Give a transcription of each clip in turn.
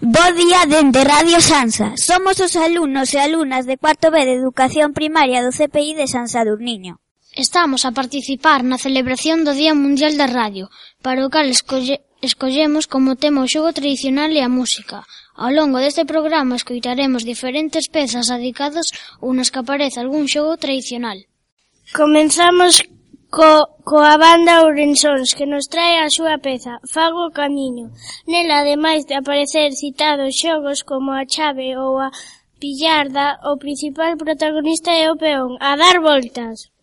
Bo día dende Radio Sansa. Somos os alumnos e alumnas de cuarto B de Educación Primaria do CPI de San Sadurniño. Estamos a participar na celebración do Día Mundial da Radio, para o cal escolle, escollemos como tema o xogo tradicional e a música. Ao longo deste programa escoitaremos diferentes pezas adicadas ou nas que aparece algún xogo tradicional. Comenzamos co, coa banda Ourensóns que nos trae a súa peza Fago o camiño. Nela, ademais de aparecer citados xogos como a chave ou a pillarda, o principal protagonista é o peón, a dar voltas.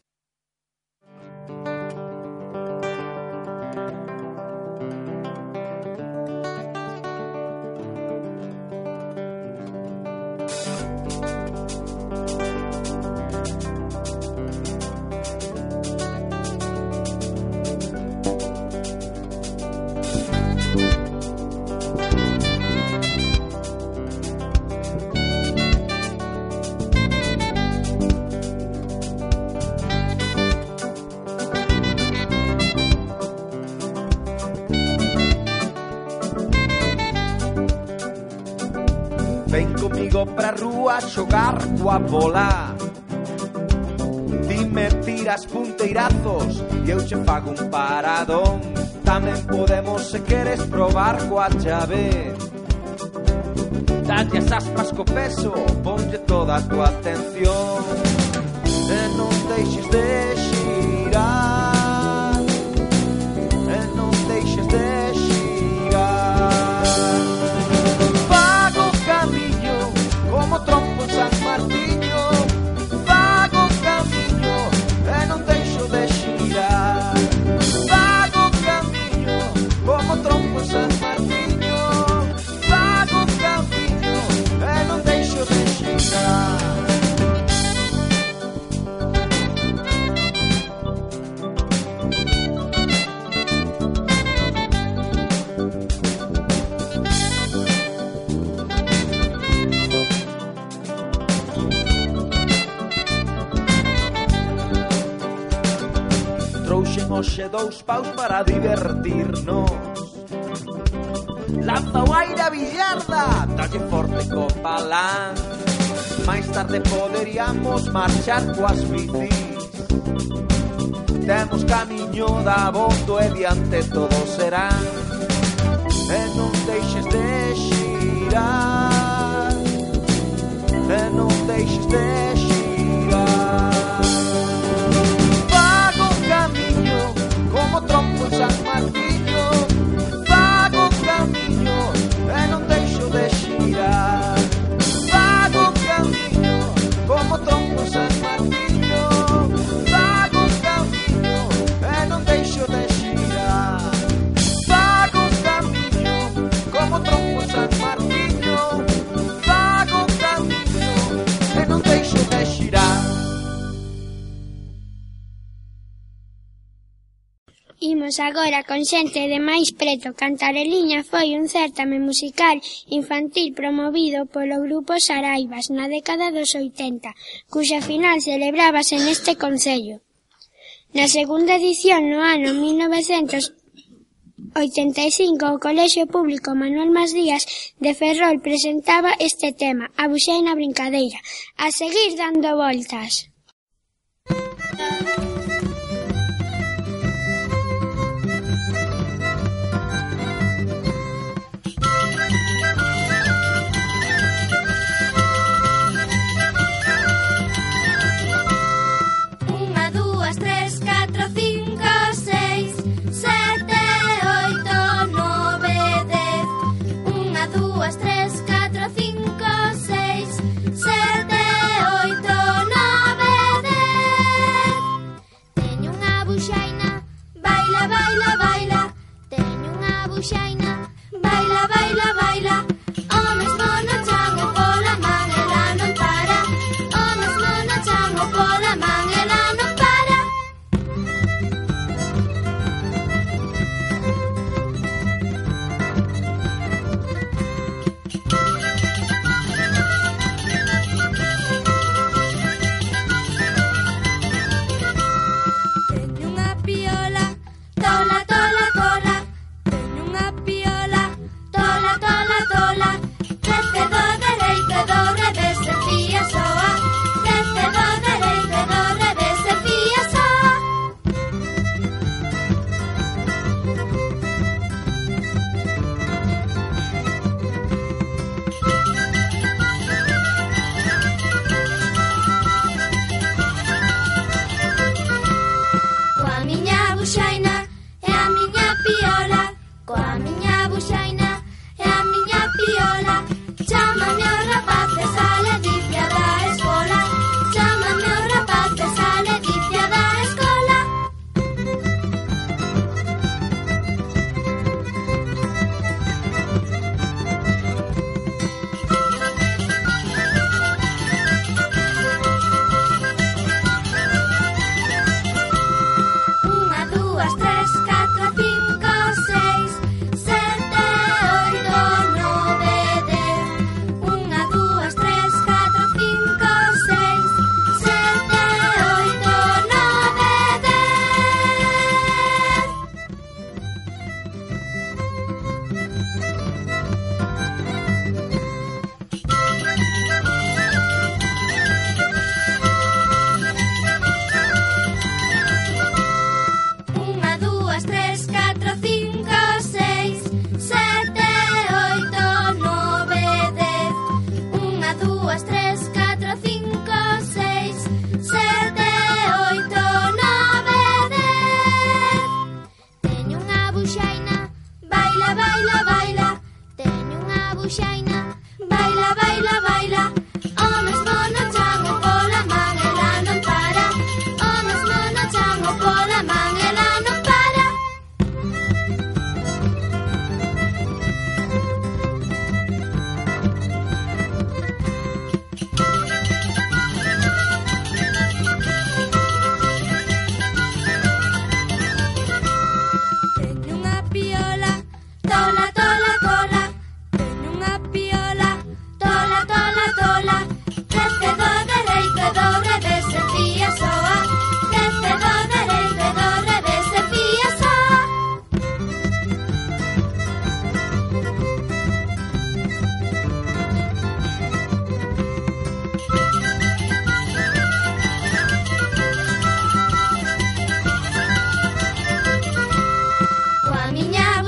xogar coa bola. Dime tiras punteirazos e eu che fago un paradón. Tamén podemos se queres probar coa chave. Dalle as aspas co peso, ponlle toda a tua atención. E non deixes de xir. Trouxen hoxe dous paus para divertirnos. Lanza o aire a billarda Talle forte co palán Mais tarde poderíamos marchar coas bicis. Temos camiño da bondo e diante todo será. E non deixes de xirar. E non deixes de xirar Imos agora con xente de máis preto. Cantareliña foi un certame musical infantil promovido polo grupo Saraibas na década dos 80, cuxa final celebrábase neste concello. Na segunda edición no ano 1985, o Colexio Público Manuel Mas Díaz de Ferrol presentaba este tema, a buxeina brincadeira, a seguir dando voltas. Música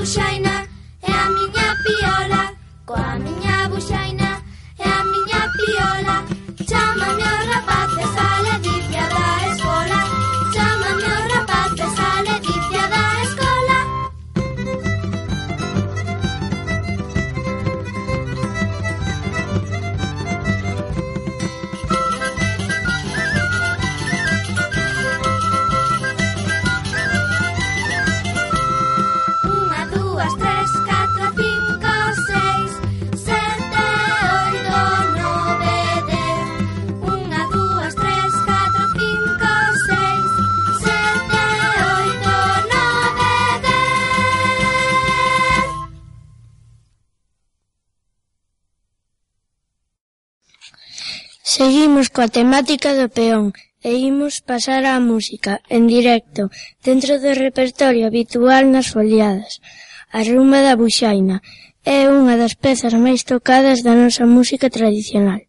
Sternenschein Seguimos coa temática do peón e imos pasar á música en directo dentro do repertorio habitual nas foliadas. A rumba da buxaina é unha das pezas máis tocadas da nosa música tradicional.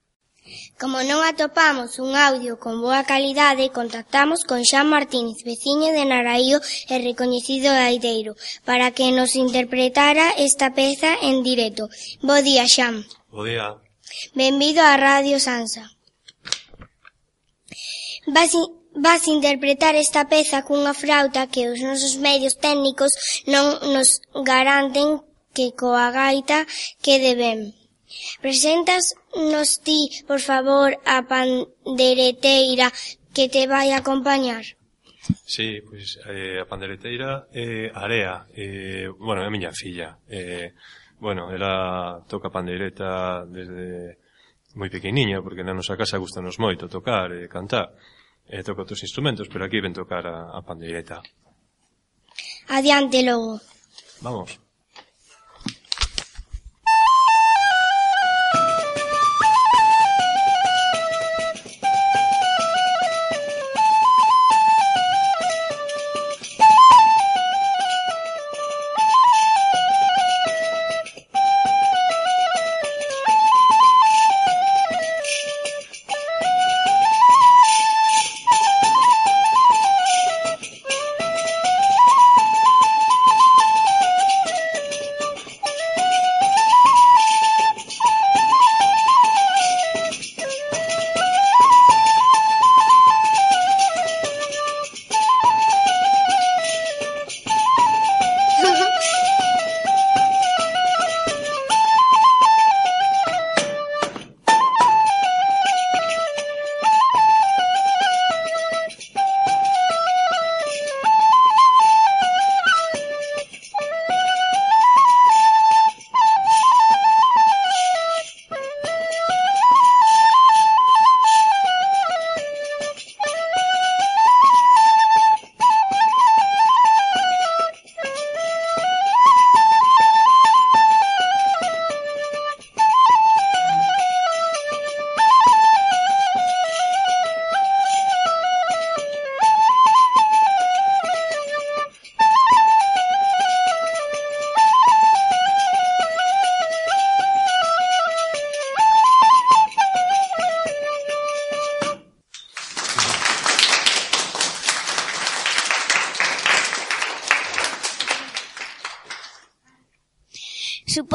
Como non atopamos un audio con boa calidade, contactamos con Xan Martínez, veciño de Naraío e recoñecido gaideiro, para que nos interpretara esta peza en directo. Bo día, Xan. Bo día. Benvido a Radio Sansa. Vas, in, vas interpretar esta peza cunha frauta que os nosos medios técnicos non nos garanten que coa gaita quede ben. Presentas nos ti, por favor, a pandereteira que te vai acompañar. Sí, pois eh, a pandereteira é eh, Area, eh, bueno, é miña filla. Eh, bueno, ela toca pandeireta desde moi pequeniña, porque na nosa casa gustanos moito tocar e cantar e toca outros instrumentos, pero aquí ven tocar a, a pandeireta. Adiante logo. Vamos.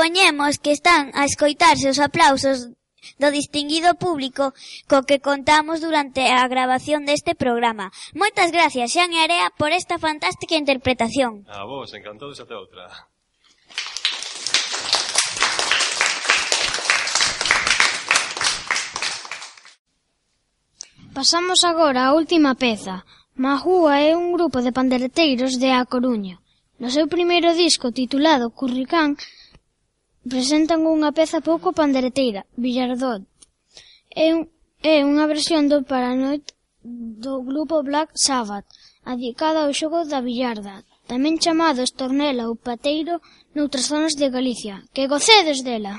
Supoñemos que están a escoitarse os aplausos do distinguido público co que contamos durante a grabación deste programa. Moitas gracias, Xan e Area, por esta fantástica interpretación. A vos, encantados até outra. Pasamos agora á última peza. Majúa é un grupo de pandereteiros de A Coruña. No seu primeiro disco titulado Curricán Presentan unha peza pouco pandereteira, Villardot. É, un, é unha versión do Paranoid do grupo Black Sabbath, adicada ao xogo da billarda, tamén chamado estornela ou pateiro noutras zonas de Galicia. Que gocedes dela!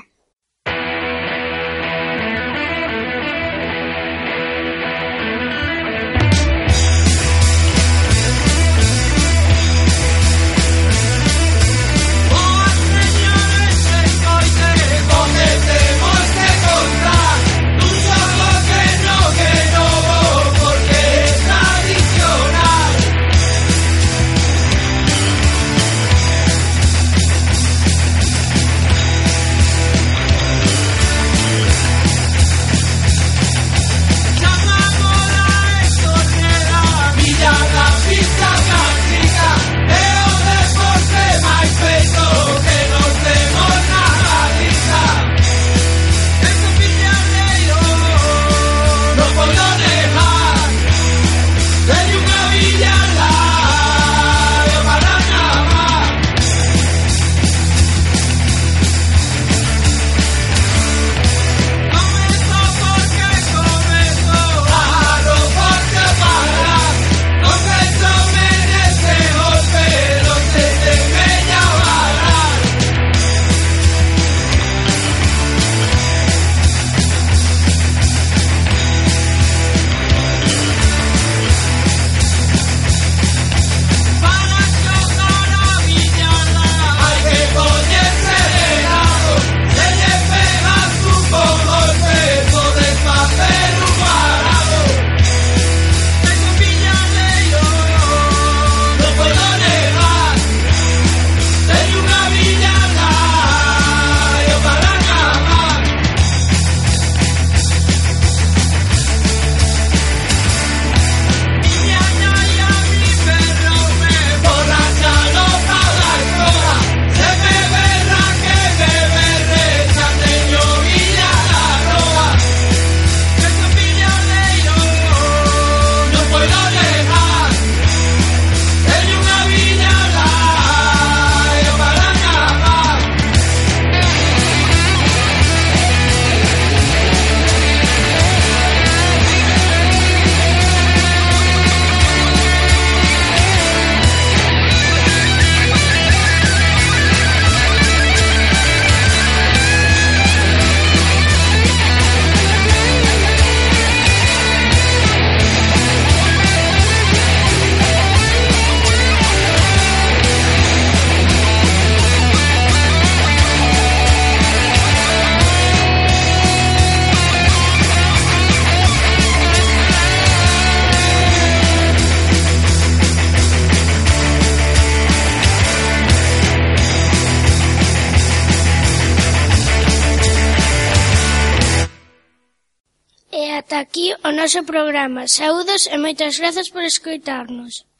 aquí o noso programa. Saúdos e moitas grazas por escoitarnos.